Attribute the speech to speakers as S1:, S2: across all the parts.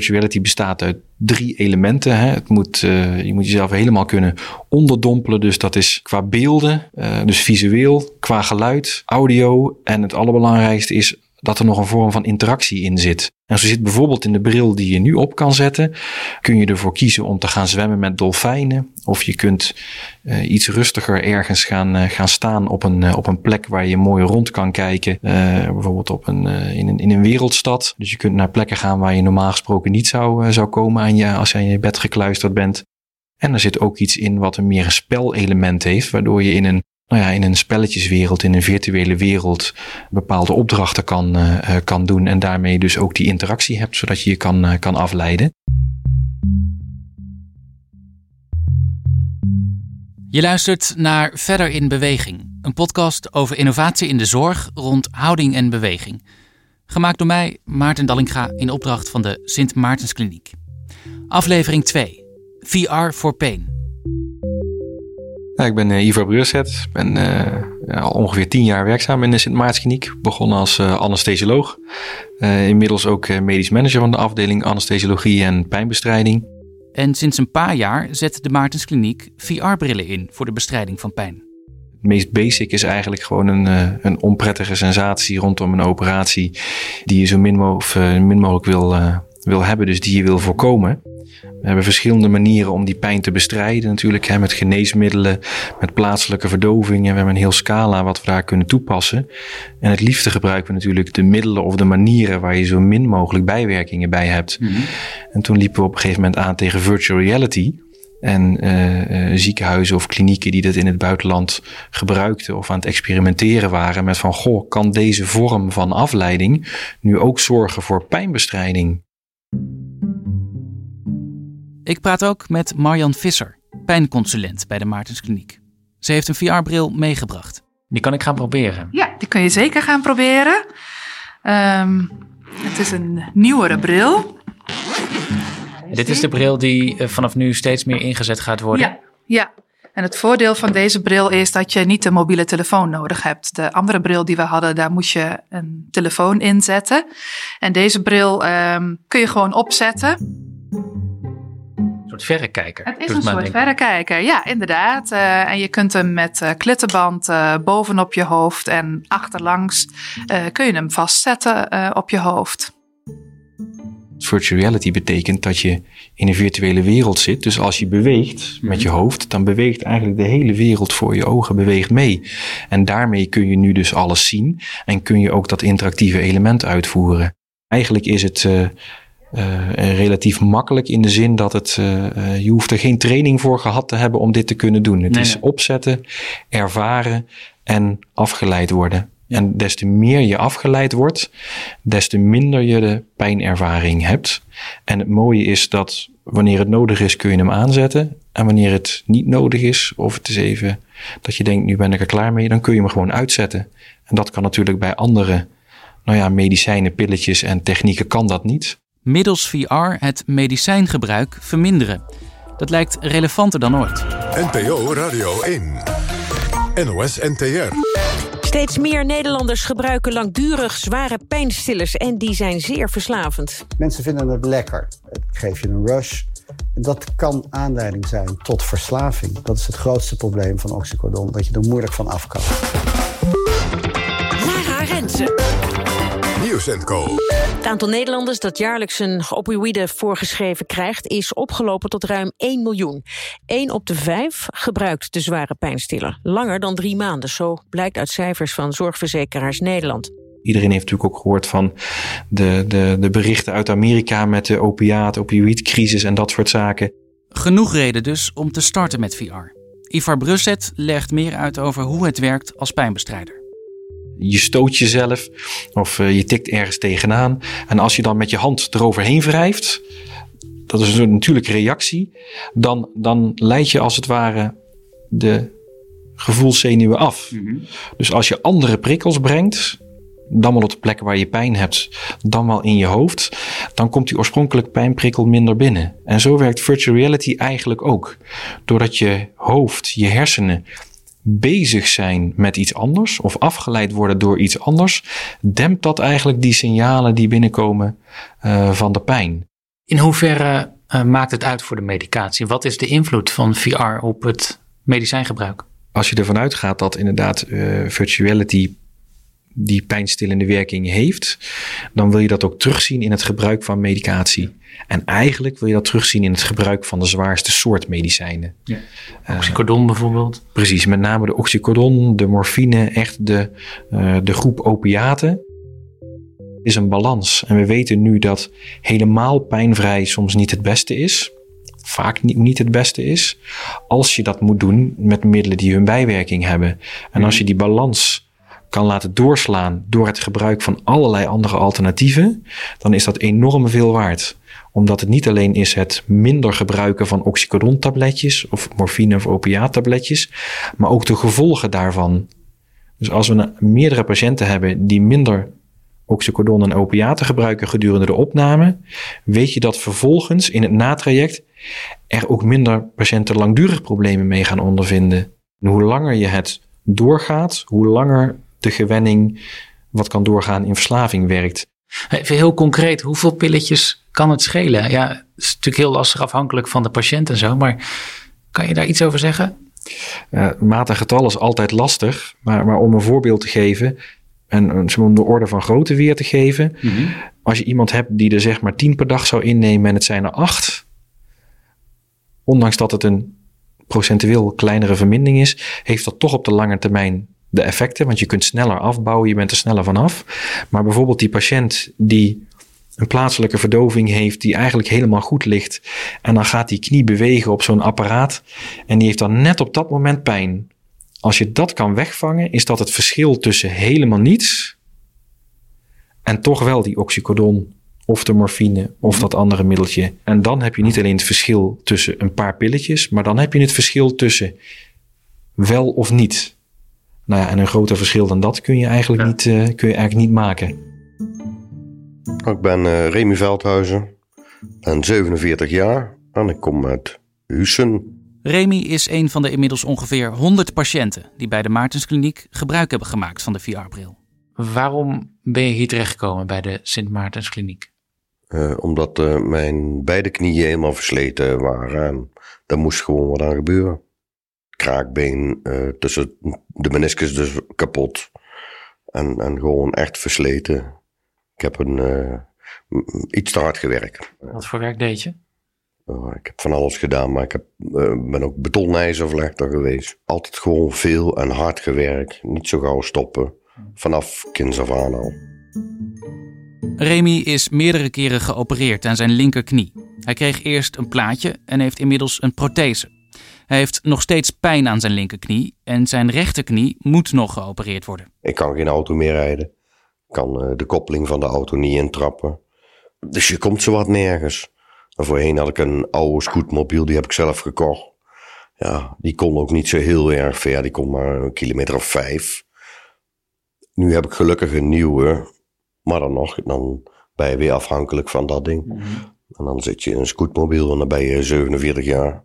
S1: virtuality bestaat uit drie elementen. Hè. Het moet, uh, je moet jezelf helemaal kunnen onderdompelen. Dus dat is qua beelden, uh, dus visueel, qua geluid, audio. En het allerbelangrijkste is dat er nog een vorm van interactie in zit. En zo zit bijvoorbeeld in de bril die je nu op kan zetten, kun je ervoor kiezen om te gaan zwemmen met dolfijnen. Of je kunt uh, iets rustiger ergens gaan, uh, gaan staan op een, uh, op een plek waar je mooi rond kan kijken. bijvoorbeeld op een, in, een, in een wereldstad. Dus je kunt naar plekken gaan waar je normaal gesproken niet zou, zou komen aan je, als je aan je bed gekluisterd bent. En er zit ook iets in wat een meer een spelelement heeft, waardoor je in een nou ja, in een spelletjeswereld, in een virtuele wereld, bepaalde opdrachten kan, uh, kan doen en daarmee dus ook die interactie hebt, zodat je je kan, uh, kan afleiden.
S2: Je luistert naar Verder in Beweging, een podcast over innovatie in de zorg rond houding en beweging. Gemaakt door mij, Maarten Dallinga, in opdracht van de Sint Maartenskliniek. Aflevering 2: VR for Pain.
S1: Ja, ik ben uh, Ivar Breurset. Ik ben uh, al ongeveer tien jaar werkzaam in de Sint Maartskliniek. Begonnen als uh, anesthesioloog. inmiddels ook medisch manager van de afdeling anesthesiologie en pijnbestrijding.
S2: En sinds een paar jaar zet de Maartenskliniek VR-brillen in voor de bestrijding van pijn.
S1: Het meest basic is eigenlijk gewoon een, een onprettige sensatie rondom een operatie die je zo min, mo min mogelijk wil, wil hebben, dus die je wil voorkomen. We hebben verschillende manieren om die pijn te bestrijden. Natuurlijk hè, met geneesmiddelen, met plaatselijke verdoving. En we hebben een heel scala wat we daar kunnen toepassen. En het liefste gebruiken we natuurlijk de middelen of de manieren waar je zo min mogelijk bijwerkingen bij hebt. Mm -hmm. En toen liepen we op een gegeven moment aan tegen virtual reality. En uh, uh, ziekenhuizen of klinieken die dat in het buitenland gebruikten of aan het experimenteren waren met van goh, kan deze vorm van afleiding nu ook zorgen voor pijnbestrijding?
S2: Ik praat ook met Marjan Visser, pijnconsulent bij de Maartenskliniek. Ze heeft een VR-bril meegebracht. Die kan ik gaan proberen.
S3: Ja, die kun je zeker gaan proberen. Um, het is een nieuwere bril.
S2: Dit is de bril die eh, vanaf nu steeds meer ingezet gaat worden?
S3: Ja, ja. En het voordeel van deze bril is dat je niet een mobiele telefoon nodig hebt. De andere bril die we hadden, daar moest je een telefoon inzetten. En deze bril um, kun je gewoon opzetten
S2: soort verrekijker.
S3: Het is een soort verrekijker, ja, inderdaad. Uh, en je kunt hem met uh, klittenband uh, bovenop je hoofd en achterlangs kun je hem vastzetten op je hoofd.
S1: Virtual reality betekent dat je in een virtuele wereld zit. Dus als je beweegt met je hoofd, dan beweegt eigenlijk de hele wereld voor je ogen beweegt mee. En daarmee kun je nu dus alles zien en kun je ook dat interactieve element uitvoeren. Eigenlijk is het uh, relatief makkelijk in de zin dat het, uh, je hoeft er geen training voor gehad te hebben om dit te kunnen doen. Het nee, is nee. opzetten, ervaren en afgeleid worden. Ja. En des te meer je afgeleid wordt, des te minder je de pijnervaring hebt. En het mooie is dat wanneer het nodig is, kun je hem aanzetten. En wanneer het niet nodig is, of het is even dat je denkt, nu ben ik er klaar mee, dan kun je hem gewoon uitzetten. En dat kan natuurlijk bij andere, nou ja, medicijnen, pilletjes en technieken kan dat niet
S2: middels VR het medicijngebruik verminderen. Dat lijkt relevanter dan ooit.
S4: NPO Radio 1. NOS NTR.
S5: Steeds meer Nederlanders gebruiken langdurig zware pijnstillers en die zijn zeer verslavend.
S6: Mensen vinden het lekker. Het geeft je een rush. Dat kan aanleiding zijn tot verslaving. Dat is het grootste probleem van oxycodon, dat je er moeilijk van af kan.
S4: Co.
S5: Het aantal Nederlanders dat jaarlijks een opioïde voorgeschreven krijgt... is opgelopen tot ruim 1 miljoen. 1 op de 5 gebruikt de zware pijnstiller. Langer dan drie maanden, zo blijkt uit cijfers van Zorgverzekeraars Nederland.
S1: Iedereen heeft natuurlijk ook gehoord van de, de, de berichten uit Amerika... met de opiaat, opioïdcrisis en dat soort zaken.
S2: Genoeg reden dus om te starten met VR. Ivar Brusset legt meer uit over hoe het werkt als pijnbestrijder
S1: je stoot jezelf of uh, je tikt ergens tegenaan. En als je dan met je hand eroverheen wrijft, dat is een natuurlijke reactie, dan, dan leid je als het ware de gevoelszenuwen af. Mm -hmm. Dus als je andere prikkels brengt, dan wel op de plekken waar je pijn hebt, dan wel in je hoofd, dan komt die oorspronkelijke pijnprikkel minder binnen. En zo werkt virtual reality eigenlijk ook. Doordat je hoofd, je hersenen bezig zijn met iets anders of afgeleid worden door iets anders, dempt dat eigenlijk die signalen die binnenkomen uh, van de pijn.
S2: In hoeverre uh, maakt het uit voor de medicatie? Wat is de invloed van VR op het medicijngebruik?
S1: Als je ervan uitgaat dat inderdaad uh, virtuality die pijnstillende werking heeft, dan wil je dat ook terugzien in het gebruik van medicatie. En eigenlijk wil je dat terugzien in het gebruik van de zwaarste soort medicijnen. Ja.
S2: Oxycodon bijvoorbeeld.
S1: Precies, met name de oxycodon, de morfine, echt de, uh, de groep opiaten is een balans. En we weten nu dat helemaal pijnvrij soms niet het beste is. Vaak niet, niet het beste is. Als je dat moet doen met middelen die hun bijwerking hebben. En als je die balans kan laten doorslaan door het gebruik van allerlei andere alternatieven, dan is dat enorm veel waard. Omdat het niet alleen is het minder gebruiken van oxycodon-tabletjes of morfine of opiaattabletjes, maar ook de gevolgen daarvan. Dus als we meerdere patiënten hebben die minder oxycodon en opiaten gebruiken gedurende de opname, weet je dat vervolgens in het natraject er ook minder patiënten langdurig problemen mee gaan ondervinden. En hoe langer je het doorgaat, hoe langer de gewenning wat kan doorgaan in verslaving werkt.
S2: Even heel concreet, hoeveel pilletjes kan het schelen? Ja, het is natuurlijk heel lastig afhankelijk van de patiënt en zo, maar kan je daar iets over zeggen?
S1: Uh, maat en getal is altijd lastig, maar, maar om een voorbeeld te geven, en om de orde van grootte weer te geven. Mhm. Als je iemand hebt die er zeg maar 10 per dag zou innemen en het zijn er 8. Ondanks dat het een procentueel kleinere vermindering is, heeft dat toch op de lange termijn de effecten. Want je kunt sneller afbouwen, je bent er sneller vanaf. Maar bijvoorbeeld die patiënt die een plaatselijke verdoving heeft die eigenlijk helemaal goed ligt. En dan gaat die knie bewegen op zo'n apparaat. En die heeft dan net op dat moment pijn. Als je dat kan wegvangen, is dat het verschil tussen helemaal niets en toch wel die oxycodon of de morfine of dat andere middeltje. En dan heb je niet alleen het verschil tussen een paar pilletjes, maar dan heb je het verschil tussen wel of niet. Nou ja, en een groter verschil dan dat kun je eigenlijk, niet, uh, kun je eigenlijk niet maken.
S7: Ik ben uh, Remy Veldhuizen, ben 47 jaar en ik kom uit Hussen.
S2: Remy is een van de inmiddels ongeveer 100 patiënten die bij de Maartenskliniek gebruik hebben gemaakt van de VR-bril. Waarom ben je hier terechtgekomen bij de Sint Maartenskliniek?
S7: Uh, omdat uh, mijn beide knieën helemaal versleten waren en daar moest gewoon wat aan gebeuren. Kraakbeen uh, tussen de meniscus dus kapot en, en gewoon echt versleten. Ik heb een, iets te hard gewerkt.
S2: Wat voor werk deed je?
S7: Oh, ik heb van alles gedaan, maar ik heb, uh, ben ook betonijzervlechter geweest. Altijd gewoon veel en hard gewerkt. Niet zo gauw stoppen. Vanaf kinds af aan al.
S2: Remy is meerdere keren geopereerd aan zijn linkerknie. Hij kreeg eerst een plaatje en heeft inmiddels een prothese. Hij heeft nog steeds pijn aan zijn linkerknie en zijn rechterknie moet nog geopereerd worden.
S7: Ik kan geen auto meer rijden. Ik kan uh, de koppeling van de auto niet intrappen. Dus je komt zowat nergens. En voorheen had ik een oude scootmobiel, die heb ik zelf gekocht. Ja, die kon ook niet zo heel erg ver, die kon maar een kilometer of vijf. Nu heb ik gelukkig een nieuwe, maar dan nog, dan ben je weer afhankelijk van dat ding. Mhm. En dan zit je in een scootmobiel en dan ben je 47 jaar.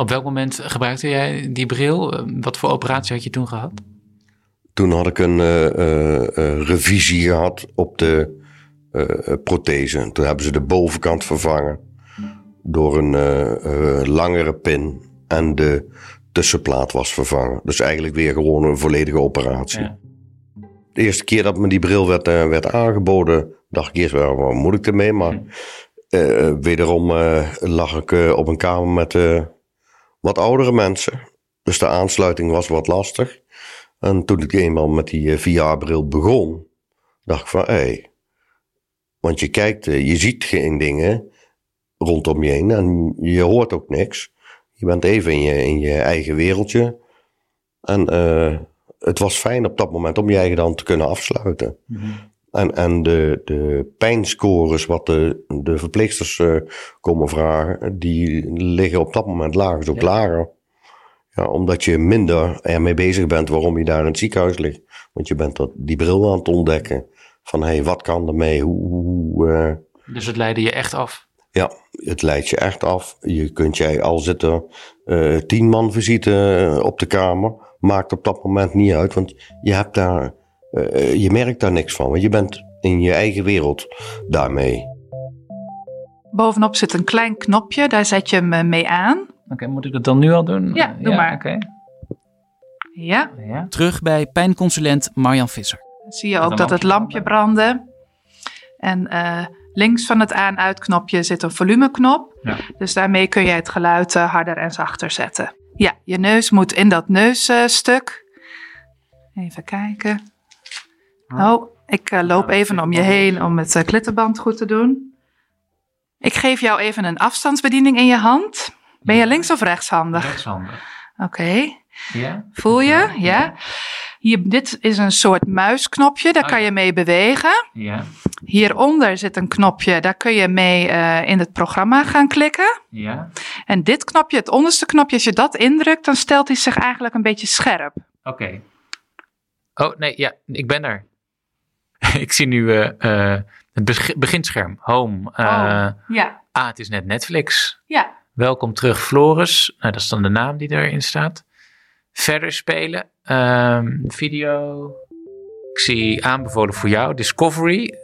S2: Op welk moment gebruikte jij die bril? Wat voor operatie had je toen gehad?
S7: Toen had ik een uh, uh, revisie gehad op de prothese. Toen hebben ze de bovenkant vervangen door een langere pin en de tussenplaat was vervangen. Dus eigenlijk weer gewoon een volledige operatie. Ja. De eerste keer dat me die bril werd, werd aangeboden, dacht ik eerst wel, wat moet ik ermee? Maar wederom lag ik op een kamer met wat oudere mensen. Dus de aansluiting was wat lastig. En toen ik eenmaal met die VR-bril begon, dacht ik van, hé, want je kijkt, eh, je ziet geen dingen rondom je heen en je hoort ook niks. Je bent even in je, in je eigen wereldje. En uh, het was fijn op dat moment om je eigen dan te kunnen afsluiten. Mhm. En, en de, de pijnscores, wat de, de verpleegsters uh, komen vragen, die liggen op dat moment lager, dus ook lager. Ja, omdat je minder ermee bezig bent waarom je daar in het ziekenhuis ligt. Want je bent dat, die bril aan het ontdekken. Van hé, hey, wat kan ermee? Hoe, hoe
S2: uh... Dus het leidde je echt af?
S7: Ja, het leidt je echt af. Je kunt jij al zitten uh, tien man visite eh, op de kamer. Maakt op dat moment niet uit, want je, hebt daar, uh, je merkt daar niks van. Want je bent in je eigen wereld daarmee.
S3: Bovenop zit een klein knopje, daar zet je hem eh, mee aan.
S2: Oké, moet ik dat dan nu al doen?
S3: Ja, doe maar.
S2: Oké.
S3: Ja,
S2: Ja. Terug bij pijnconsulent Marjan Visser.
S3: dan zie je ook dat het
S2: lampje
S3: brandde. En eh, links van het aan-uitknopje zit een volumeknop.
S2: Ja.
S3: Dus daarmee kun je het geluid eh, harder en zachter zetten. Ja, je neus moet in dat neusstuk. even kijken. Oh, ik eh, loop even om je heen om het eh, klittenband goed te doen. Ik geef jou even een afstandsbediening in je hand. Ben je links of rechtshandig?
S2: Rechtshandig.
S3: Oké.
S2: Ja?
S3: Voel je? Ja. Hier, dit is een soort muisknopje, daar
S2: Oh,
S3: kan je mee bewegen.
S2: Ja.
S3: Hieronder zit een knopje, daar kun je mee eh, in het programma gaan klikken.
S2: Ja.
S3: En dit knopje, het onderste knopje, als je dat indrukt, dan stelt hij zich eigenlijk een beetje scherp.
S2: Oké. Oh, nee, ja, ik ben er. ik zie nu eh, eh, het beg- beginscherm. Home. eh,
S3: Oh. Ja,
S2: Ah, het is net Netflix.
S3: ja.
S2: Welkom terug, Floris. Nou, dat is dan de naam die erin staat. Verder spelen. Ehm, video. Ik zie aanbevolen voor jou. Discovery.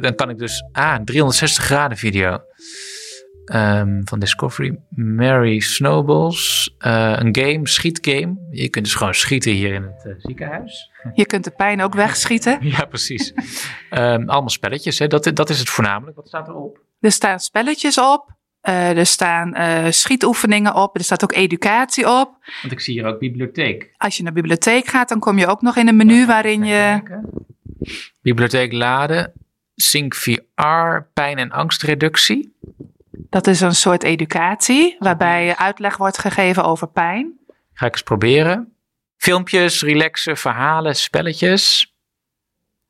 S2: Dan kan ik dus... Ah, een 360 graden video. Ehm, van Discovery. Mary Snowballs. Eh, een game, schietgame. Je kunt dus gewoon schieten hier in het eh, ziekenhuis.
S3: Je kunt de pijn ook wegschieten.
S2: Ja, precies. Ehm, allemaal spelletjes. Hè. Dat, dat is het voornamelijk. Wat staat erop?
S3: Er staan spelletjes op. eh, er staan schietoefeningen op. Er staat ook educatie op.
S2: Want ik zie hier ook bibliotheek.
S3: Als je naar bibliotheek gaat, dan kom je ook nog in een menu waarin je...
S2: Bibliotheek laden. Sync VR, pijn- en angstreductie.
S3: Dat is een soort educatie, waarbij uitleg wordt gegeven over pijn.
S2: Ga ik eens proberen. Filmpjes, relaxen, verhalen, spelletjes.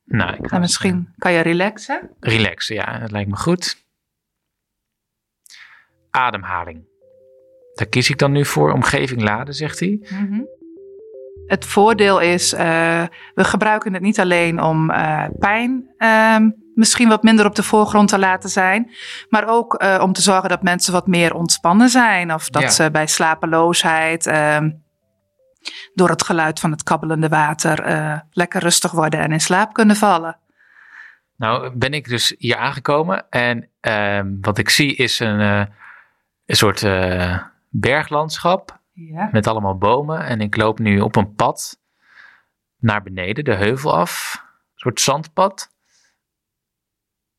S2: Nou, ik ga
S3: En misschien kan je relaxen.
S2: relaxen, ja, dat lijkt me goed. Ademhaling. Daar kies ik dan nu voor. Omgeving laden, zegt hij.
S3: Het voordeel is, eh, we gebruiken het niet alleen om eh, pijn ehm, misschien wat minder op de voorgrond te laten zijn, maar ook eh, om te zorgen dat mensen wat meer ontspannen zijn. Of dat
S2: Ja.
S3: ze bij slapeloosheid ehm, door het geluid van het kabbelende water eh, lekker rustig worden en in slaap kunnen vallen.
S2: Nou, ben ik dus hier aangekomen en ehm, wat ik zie is een, eh, een soort berglandschap
S3: Ja.
S2: met allemaal bomen. En ik loop nu op een pad naar beneden, de heuvel af. Een soort zandpad.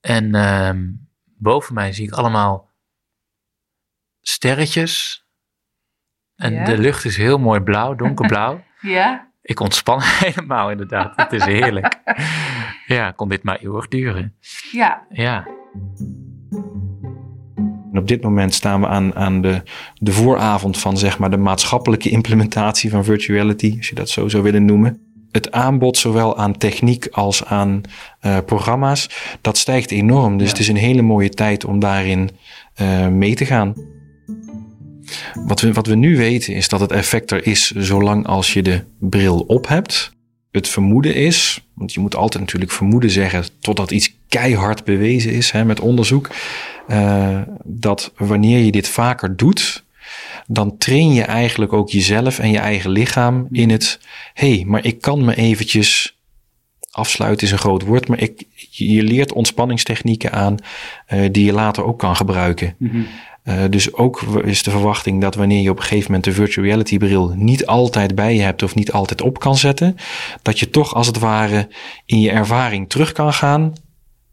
S2: En ehm, boven mij zie ik allemaal sterretjes. En
S3: Ja.
S2: de lucht is heel mooi blauw, donkerblauw.
S3: Ja.
S2: ik ontspan helemaal inderdaad. Het is heerlijk. Ja, kon dit maar eeuwig duren.
S3: Ja.
S2: Ja.
S1: En op dit moment staan we aan, aan de, de vooravond van zeg maar, de maatschappelijke implementatie van virtuality, als je dat zo zou willen noemen. Het aanbod, zowel aan techniek als aan eh, programma's, dat stijgt enorm. Dus
S2: Ja.
S1: het is een hele mooie tijd om daarin eh, mee te gaan. Wat we, wat we nu weten is dat het effect er is zolang als je de bril op hebt. Het vermoeden is, want je moet altijd natuurlijk vermoeden zeggen totdat iets keihard bewezen is hè, met onderzoek, eh, dat wanneer je dit vaker doet, dan train je eigenlijk ook jezelf en je eigen lichaam in het, hé, hey, maar ik kan me eventjes afsluiten is een groot woord, maar ik, je leert ontspanningstechnieken aan eh, die je later ook kan gebruiken. Uh, dus ook is de verwachting dat wanneer je op een gegeven moment de virtual reality bril niet altijd bij je hebt of niet altijd op kan zetten, dat je toch als het ware in je ervaring terug kan gaan,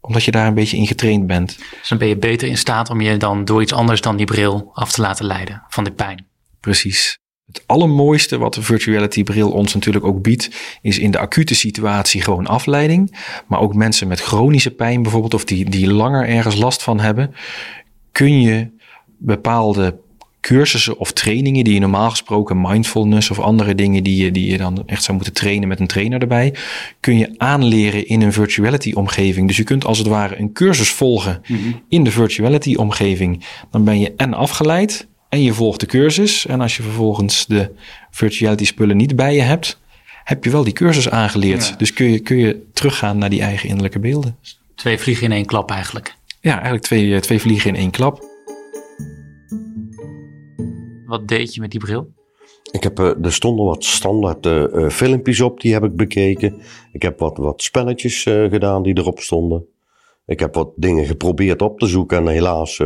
S1: omdat je daar een beetje in getraind bent.
S2: Dus dan ben je beter in staat om je dan door iets anders dan die bril af te laten leiden van de pijn.
S1: Precies. Het allermooiste wat de virtuality bril ons natuurlijk ook biedt, is in de acute situatie gewoon afleiding. Maar ook mensen met chronische pijn bijvoorbeeld, of die, die langer ergens last van hebben, kun je bepaalde cursussen of trainingen die je normaal gesproken mindfulness of andere dingen die je, die je dan echt zou moeten trainen met een trainer erbij, kun je aanleren in een virtuality omgeving. Dus je kunt als het ware een cursus volgen mm-hmm. in de virtuality omgeving. Dan ben je en afgeleid en je volgt de cursus. En als je vervolgens de virtuality spullen niet bij je hebt, heb je wel die cursus aangeleerd. Ja. Dus kun je, kun je teruggaan naar die eigen innerlijke beelden.
S2: Twee vliegen in één klap eigenlijk.
S1: Ja, eigenlijk twee, twee vliegen in één klap.
S2: Wat deed je met die bril?
S7: Ik heb, uh, er stonden wat standaard uh, filmpjes op, die heb ik bekeken. Ik heb wat, wat spelletjes gedaan die erop stonden. Ik heb wat dingen geprobeerd op te zoeken en helaas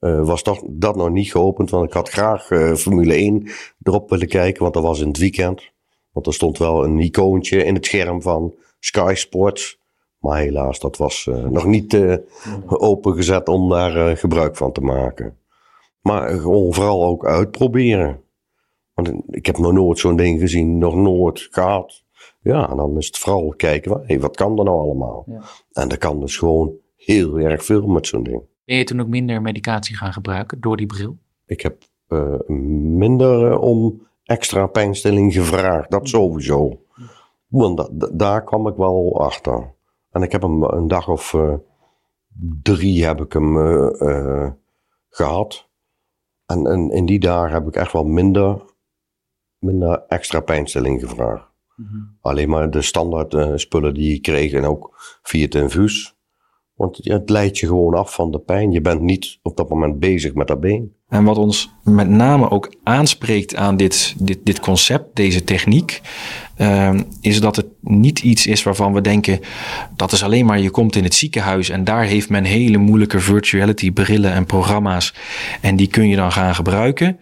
S7: was dat, dat nog niet geopend. Want ik had graag Formule 1 erop willen kijken, want dat was in het weekend. Want er stond wel een icoontje in het scherm van Sky Sports. Maar helaas, dat was nog niet opengezet om daar gebruik van te maken. Maar gewoon vooral ook uitproberen. Want ik heb nog nooit zo'n ding gezien, nog nooit gehad. Ja, en dan is het vooral kijken, hey, wat kan er nou allemaal? Ja. En er kan dus gewoon heel erg veel met zo'n ding.
S2: Ben je toen ook minder medicatie gaan gebruiken door die bril?
S7: Ik heb uh, minder uh, om extra pijnstilling gevraagd, dat sowieso. Want daar kwam ik wel achter. En ik heb hem een dag of uh, drie heb ik hem gehad. En, en, in die dagen heb ik echt wel minder, minder extra pijnstilling gevraagd. Mm Alleen maar de standaard uh, spullen die je kreeg en ook via het infuus. Want het leidt je gewoon af van de pijn. Je bent niet op dat moment bezig met dat been.
S1: En wat ons met name ook aanspreekt aan dit, dit, dit concept, deze techniek, uh, is dat het niet iets is waarvan we denken dat is alleen maar je komt in het ziekenhuis en daar heeft men hele moeilijke virtuality brillen en programma's en die kun je dan gaan gebruiken.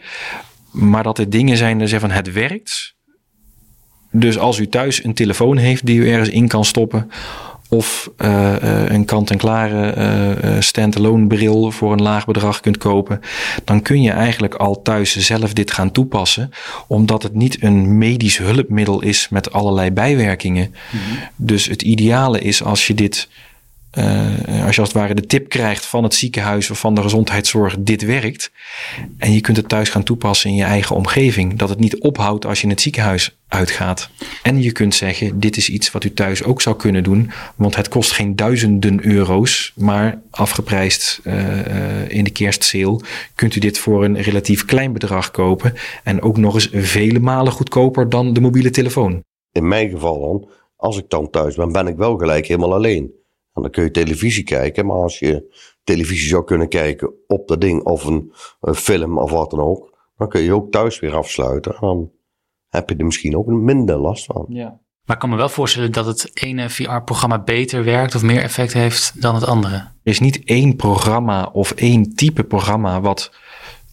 S1: Maar dat er dingen zijn dat zeggen van het werkt. Dus als u thuis een telefoon heeft die u ergens in kan stoppen of uh, een kant-en-klare uh, standalone bril voor een laag bedrag kunt kopen, dan kun je eigenlijk al thuis zelf dit gaan toepassen, omdat het niet een medisch hulpmiddel is met allerlei bijwerkingen. Mm -hmm. Dus het ideale is als je dit uh, als je als het ware de tip krijgt van het ziekenhuis of van de gezondheidszorg, dit werkt. En je kunt het thuis gaan toepassen in je eigen omgeving. Dat het niet ophoudt als je in het ziekenhuis uitgaat. En je kunt zeggen, dit is iets wat u thuis ook zou kunnen doen. Want het kost geen duizenden euro's, maar afgeprijsd uh, in de kerstsale kunt u dit voor een relatief klein bedrag kopen. En ook nog eens vele malen goedkoper dan de mobiele telefoon.
S7: In mijn geval dan, als ik dan thuis ben, ben ik wel gelijk helemaal alleen. Dan kun je televisie kijken, maar als je televisie zou kunnen kijken op dat ding of een, een film of wat dan ook, dan kun je ook thuis weer afsluiten. En dan heb je er misschien ook minder last van.
S2: Ja. Maar ik kan me wel voorstellen dat het ene VR-programma beter werkt of meer effect heeft dan het andere. Er
S1: is niet één programma of één type programma wat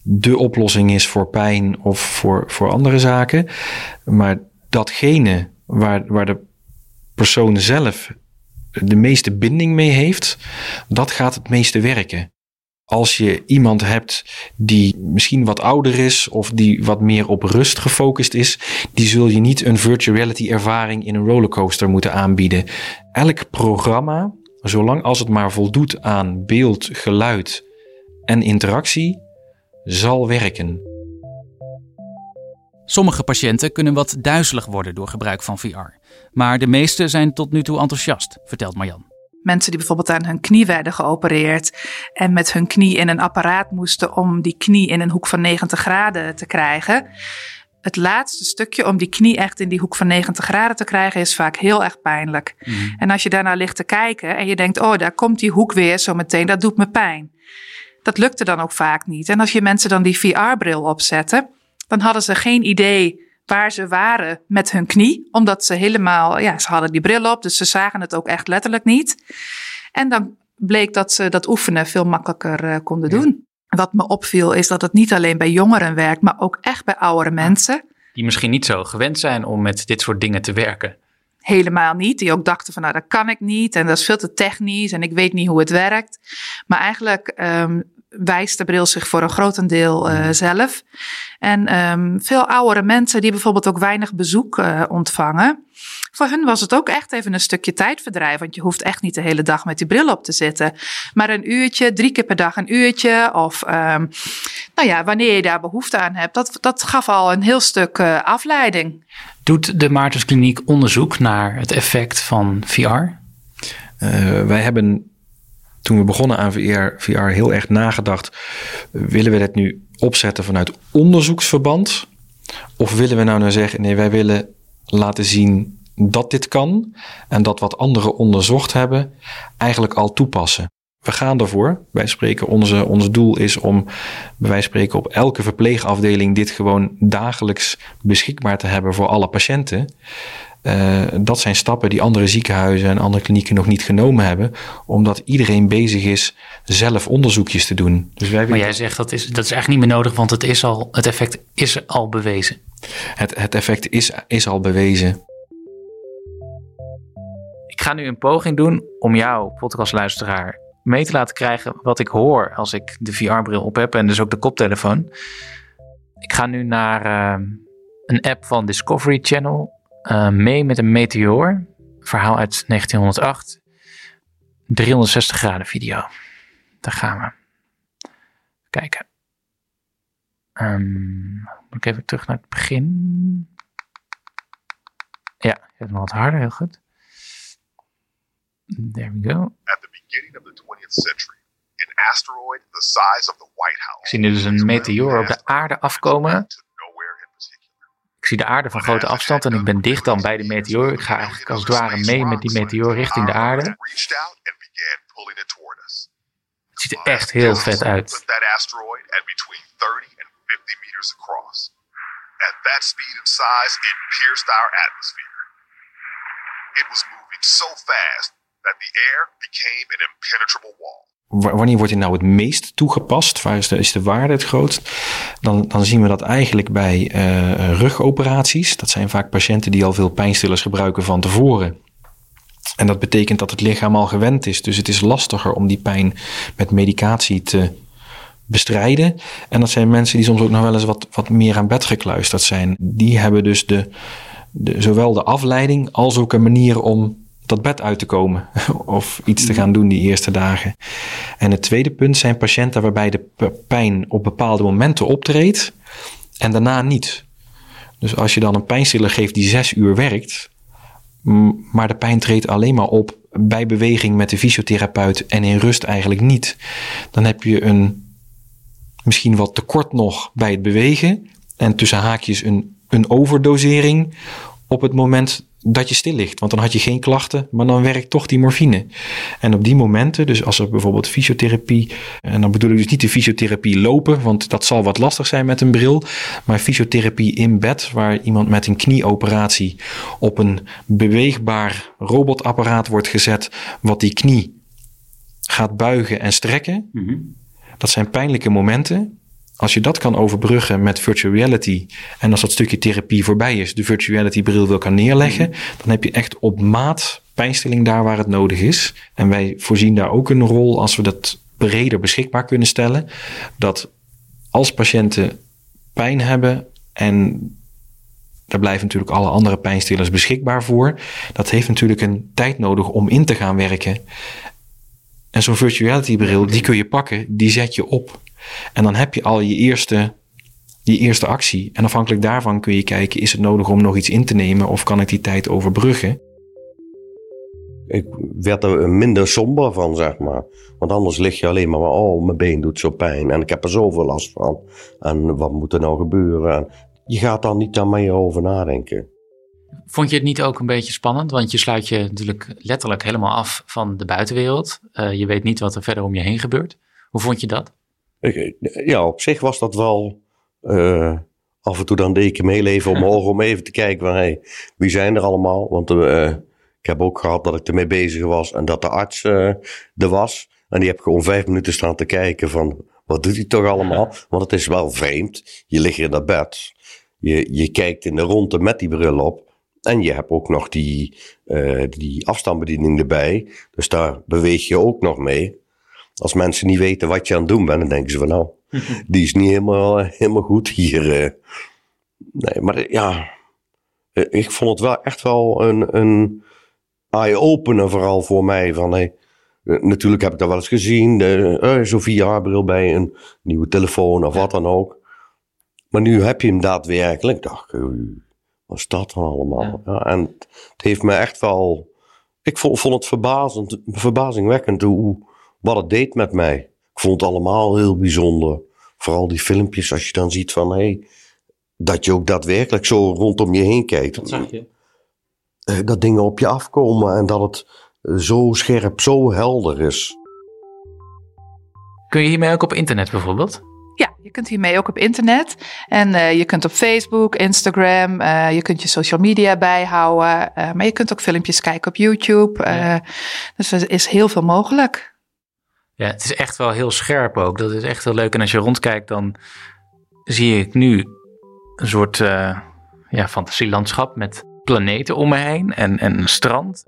S1: de oplossing is voor pijn of voor, voor andere zaken. Maar datgene waar, waar de persoon zelf de meeste binding mee heeft, dat gaat het meeste werken. Als je iemand hebt die misschien wat ouder is of die wat meer op rust gefocust is, die zul je niet een virtual reality ervaring in een rollercoaster moeten aanbieden. Elk programma, zolang als het maar voldoet aan beeld, geluid en interactie, zal werken.
S2: Sommige patiënten kunnen wat duizelig worden door gebruik van VR. Maar de meeste zijn tot nu toe enthousiast, vertelt Marjan.
S3: Mensen die bijvoorbeeld aan hun knie werden geopereerd en met hun knie in een apparaat moesten om die knie in een hoek van 90 graden te krijgen. Het laatste stukje om die knie echt in die hoek van 90 graden te krijgen is vaak heel erg pijnlijk. Mm. En als je daarnaar ligt te kijken en je denkt, oh daar komt die hoek weer zo meteen, dat doet me pijn. Dat lukte dan ook vaak niet. En als je mensen dan die VR-bril opzetten, dan hadden ze geen idee waar ze waren met hun knie. Omdat ze helemaal, ja, ze hadden die bril op, dus ze zagen het ook echt letterlijk niet. En dan bleek dat ze dat oefenen veel makkelijker uh, konden ja. doen. Wat me opviel is dat het niet alleen bij jongeren werkt, maar ook echt bij oudere mensen.
S2: Die misschien niet zo gewend zijn om met dit soort dingen te werken.
S3: Helemaal niet. Die ook dachten van nou dat kan ik niet en dat is veel te technisch en ik weet niet hoe het werkt. Maar eigenlijk um, wijst de bril zich voor een grotendeel uh, zelf. En um, veel oudere mensen die bijvoorbeeld ook weinig bezoek uh, ontvangen. Voor hun was het ook echt even een stukje tijdverdrijf. Want je hoeft echt niet de hele dag met die bril op te zitten. Maar een uurtje, drie keer per dag een uurtje. Of um, nou ja, wanneer je daar behoefte aan hebt. Dat, dat gaf al een heel stuk uh, afleiding.
S2: Doet de Maartenskliniek onderzoek naar het effect van VR? Uh,
S1: wij hebben toen we begonnen aan VR, VR heel erg nagedacht. Willen we dat nu opzetten vanuit onderzoeksverband? Of willen we nou nou zeggen, nee, wij willen laten zien dat dit kan en dat wat anderen onderzocht hebben eigenlijk al toepassen. We gaan ervoor. Wij spreken, onze, ons doel is om, wij spreken, op elke verpleegafdeling dit gewoon dagelijks beschikbaar te hebben voor alle patiënten.
S8: Uh, dat zijn stappen die andere ziekenhuizen en andere klinieken nog niet genomen hebben, omdat iedereen bezig is zelf onderzoekjes te doen.
S1: Dus wij maar jij zegt dat is, dat is eigenlijk niet meer nodig, want het, is al, het effect is al bewezen.
S8: Het, het effect is, is al bewezen.
S1: Ik ga nu een poging doen om jou, podcastluisteraar, mee te laten krijgen wat ik hoor als ik de VR-bril op heb en dus ook de koptelefoon. Ik ga nu naar uh, een app van Discovery Channel, uh, mee met een meteoor, verhaal uit 1908, 360 graden video. Daar gaan we. Kijken. Um, moet ik even terug naar het begin. Ja, even nog wat harder, heel goed. There we go. At the beginning of the 20th century, an asteroid the size of the White House. Ik zie nu dus een meteoor op de aarde afkomen. Ik zie de aarde van grote afstand en ik ben dicht dan bij de meteoor. Ik ga eigenlijk als het ware mee met die meteoor richting de aarde. Het ziet er echt heel vet uit. At that speed and size, it pierced our atmosphere. It was moving so fast that the air became an impenetrable wall. Wanneer wordt hij nou het meest toegepast? Waar is de, waarde het grootst? Dan, dan zien we dat eigenlijk bij uh, rugoperaties. Dat zijn vaak patiënten die al veel pijnstillers gebruiken van tevoren. En dat betekent dat het lichaam al gewend is. Dus het is lastiger om die pijn met medicatie te bestrijden. En dat zijn mensen die soms ook nog wel eens wat, wat meer aan bed gekluisterd zijn. Die hebben dus de, zowel de afleiding als ook een manier om dat bed uit te komen of iets te gaan doen die eerste dagen. En het tweede punt zijn patiënten waarbij de pijn op bepaalde momenten optreedt en daarna niet. Dus als je dan een pijnstiller geeft die zes uur werkt, maar de pijn treedt alleen maar op bij beweging met de fysiotherapeut en in rust eigenlijk niet, dan heb je een misschien wat tekort nog bij het bewegen en tussen haakjes een, een overdosering op het moment dat je stil ligt. Want dan had je geen klachten, maar dan werkt toch die morfine. En op die momenten, dus als er bijvoorbeeld fysiotherapie, en dan bedoel ik dus niet de fysiotherapie lopen, want dat zal wat lastig zijn met een bril, maar fysiotherapie in bed, waar iemand met een knieoperatie op een beweegbaar robotapparaat wordt gezet, wat die knie gaat buigen en strekken. Mhm. Dat zijn pijnlijke momenten. Als je dat kan overbruggen met virtual reality en als dat stukje therapie voorbij is, de virtual reality bril wil kan neerleggen, mm. dan heb je echt op maat pijnstilling daar waar het nodig is. En wij voorzien daar ook een rol als we dat breder beschikbaar kunnen stellen. Dat als patiënten pijn hebben en daar blijven natuurlijk alle andere pijnstillers beschikbaar voor. Dat heeft natuurlijk een tijd nodig om in te gaan werken. En zo'n virtual reality bril, die kun je pakken, die zet je op. En dan heb je al je eerste, je eerste actie. En afhankelijk daarvan kun je kijken, is het nodig om nog iets in te nemen of kan ik die tijd overbruggen?
S7: Ik werd er minder somber van, zeg maar. Want anders lig je alleen maar, oh, mijn been doet zo pijn en ik heb er zoveel last van. En wat moet er nou gebeuren? je gaat dan niet daar meer over nadenken.
S1: Vond je het niet ook een beetje spannend? Want je sluit je natuurlijk letterlijk helemaal af van de buitenwereld. Uh, je weet niet wat er verder om je heen gebeurt. Hoe vond je dat?
S7: Ja, op zich was dat wel. Uh, af en toe dan deed ik meeleven omhoog om even te kijken van hey, wie zijn er allemaal? Want uh, ik heb ook gehad dat ik ermee bezig was en dat de arts uh, er was. En die heb gewoon vijf minuten staan te kijken van wat doet hij toch allemaal? Want het is wel vreemd. Je ligt in dat bed. Je, je kijkt in de ronde met die bril op. En je hebt ook nog die, die afstandsbediening erbij. Dus daar beweeg je ook nog mee. Als mensen niet weten wat je aan het doen bent, dan denken ze van nou, die is niet helemaal, helemaal goed hier. Eh. Nee, maar ja, eh, ik vond het wel echt wel een, een eye-opener vooral voor mij. Van, hey, eh, natuurlijk heb ik dat wel eens gezien, uh, zo'n VR-bril bij een nieuwe telefoon of wat dan ook. Maar nu heb je hem daadwerkelijk. dacht ik, wat is dat dan allemaal? Ja. en het heeft me echt wel... Ik vond, vond het verbazend, verbazingwekkend hoe wat het deed met mij. Ik vond het allemaal heel bijzonder. Vooral die filmpjes, als je dan ziet van hé, hey, dat je ook daadwerkelijk zo rondom je heen kijkt.
S1: Dat zag je.
S7: Eh, dat dingen op je afkomen en dat het zo scherp, zo helder is.
S1: Kun je hiermee ook op internet bijvoorbeeld?
S3: Ja, je kunt hiermee ook op internet. En uh, je kunt op Facebook, Instagram, uh, je kunt je social media bijhouden. Uh, maar je kunt ook filmpjes kijken op YouTube. Ja. Dus er is heel veel mogelijk.
S2: Ja, het is echt wel heel scherp ook. Dat is echt heel leuk. En als je rondkijkt, dan zie ik nu een soort ja, fantasielandschap met planeten om me heen en, en een strand.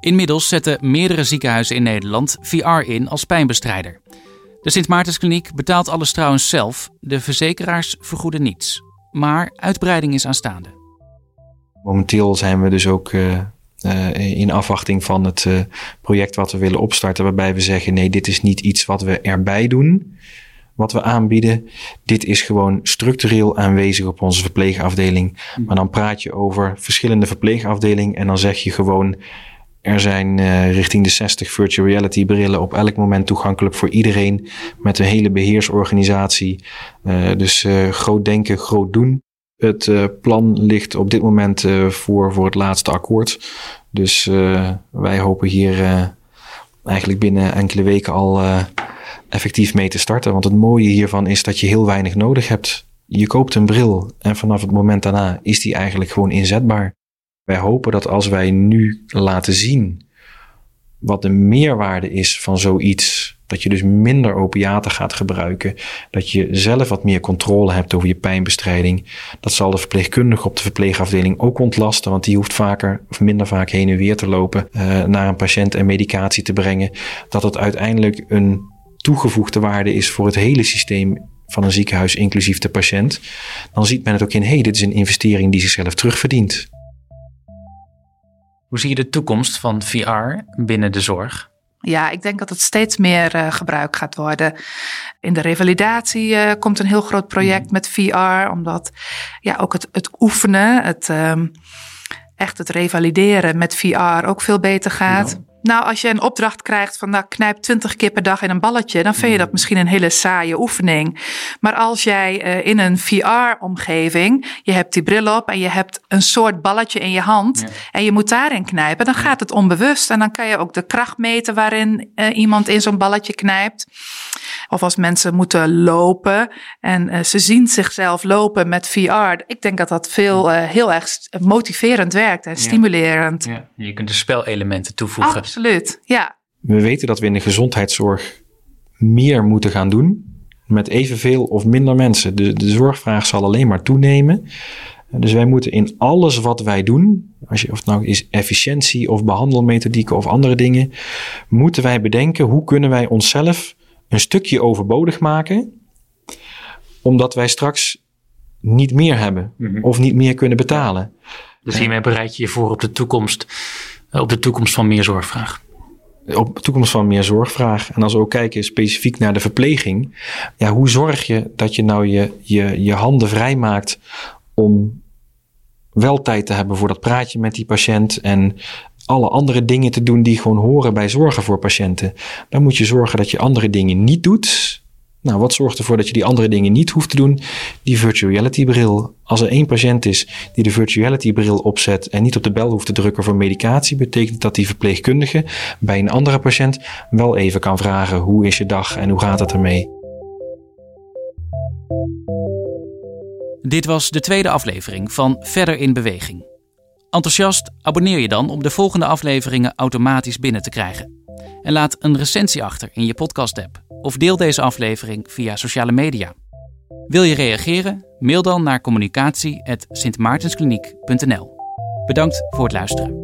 S2: Inmiddels zetten meerdere ziekenhuizen in Nederland VR in als pijnbestrijder. De Sint Maartenskliniek betaalt alles trouwens zelf. De verzekeraars vergoeden niets. Maar uitbreiding is aanstaande.
S1: Momenteel zijn we dus ook uh, in afwachting van het uh, project wat we willen opstarten. Waarbij we zeggen: nee, dit is niet iets wat we erbij doen. Wat we aanbieden. Dit is gewoon structureel aanwezig op onze verpleegafdeling. Maar dan praat je over verschillende verpleegafdelingen. En dan zeg je gewoon er zijn uh, richting de 60 virtual reality brillen op elk moment toegankelijk voor iedereen met een hele beheersorganisatie. Uh, dus uh, groot denken, groot doen. Het plan ligt op dit moment voor, voor het laatste akkoord. Dus wij hopen hier eigenlijk binnen enkele weken al effectief mee te starten. Want het mooie hiervan is dat je heel weinig nodig hebt. Je koopt een bril en vanaf het moment daarna is die eigenlijk gewoon inzetbaar. Wij hopen dat als wij nu laten zien wat de meerwaarde is van zoiets, dat je dus minder opiaten gaat gebruiken, dat je zelf wat meer controle hebt over je pijnbestrijding, dat zal de verpleegkundige op de verpleegafdeling ook ontlasten, want die hoeft vaker of minder vaak heen en weer te lopen uh, naar een patiënt en medicatie te brengen, dat het uiteindelijk een toegevoegde waarde is voor het hele systeem van een ziekenhuis, inclusief de patiënt, dan ziet men het ook in, hé, hey, dit is een investering die zichzelf terugverdient.
S2: Hoe zie je de toekomst van VR binnen de zorg?
S3: Ja, ik denk dat het steeds meer uh, gebruikt gaat worden. In de revalidatie uh, komt een heel groot project met VR, omdat ja, ook het, het oefenen, het, um, echt het revalideren met VR ook veel beter gaat. Ja. Nou, als je een opdracht krijgt van nou, knijp 20 keer per dag in een balletje, dan vind je dat misschien een hele saaie oefening. Maar als jij uh, in een VR-omgeving, je hebt die bril op en je hebt een soort balletje in je hand ja. en je moet daarin knijpen, dan gaat het onbewust en dan kan je ook de kracht meten waarin uh, iemand in zo'n balletje knijpt. Of als mensen moeten lopen en uh, ze zien zichzelf lopen met VR. Ik denk dat dat veel, heel erg motiverend werkt en stimulerend.
S2: Ja. Ja. Je kunt de spelelementen toevoegen.
S3: Absoluut, ja.
S1: We weten dat we in de gezondheidszorg meer moeten gaan doen met evenveel of minder mensen. De, de zorgvraag zal alleen maar toenemen. Dus wij moeten in alles wat wij doen, als je, of het nou is efficiëntie of behandelmethodieken of andere dingen, moeten wij bedenken hoe kunnen wij onszelf een stukje overbodig maken, omdat wij straks niet meer hebben mm-hmm. of niet meer kunnen betalen.
S2: Dus hiermee bereid je je voor op de toekomst op de toekomst van meer zorgvraag?
S1: Op de toekomst van meer zorgvraag. En als we ook kijken specifiek naar de verpleging. Ja, hoe zorg je dat je nou je, je, je handen vrijmaakt om wel tijd te hebben voor dat praatje met die patiënt en alle andere dingen te doen die gewoon horen bij zorgen voor patiënten. Dan moet je zorgen dat je andere dingen niet doet nou, wat zorgt ervoor dat je die andere dingen niet hoeft te doen? Die virtual reality bril. Als er één patiënt is die de virtual reality bril opzet en niet op de bel hoeft te drukken voor medicatie, betekent dat die verpleegkundige bij een andere patiënt wel even kan vragen: hoe is je dag en hoe gaat het ermee?
S2: Dit was de tweede aflevering van Verder in Beweging. Enthousiast abonneer je dan om de volgende afleveringen automatisch binnen te krijgen. En laat een recensie achter in je podcast-app of deel deze aflevering via sociale media. Wil je reageren? Mail dan naar communicatie.sintmaartenskliniek.nl. Bedankt voor het luisteren.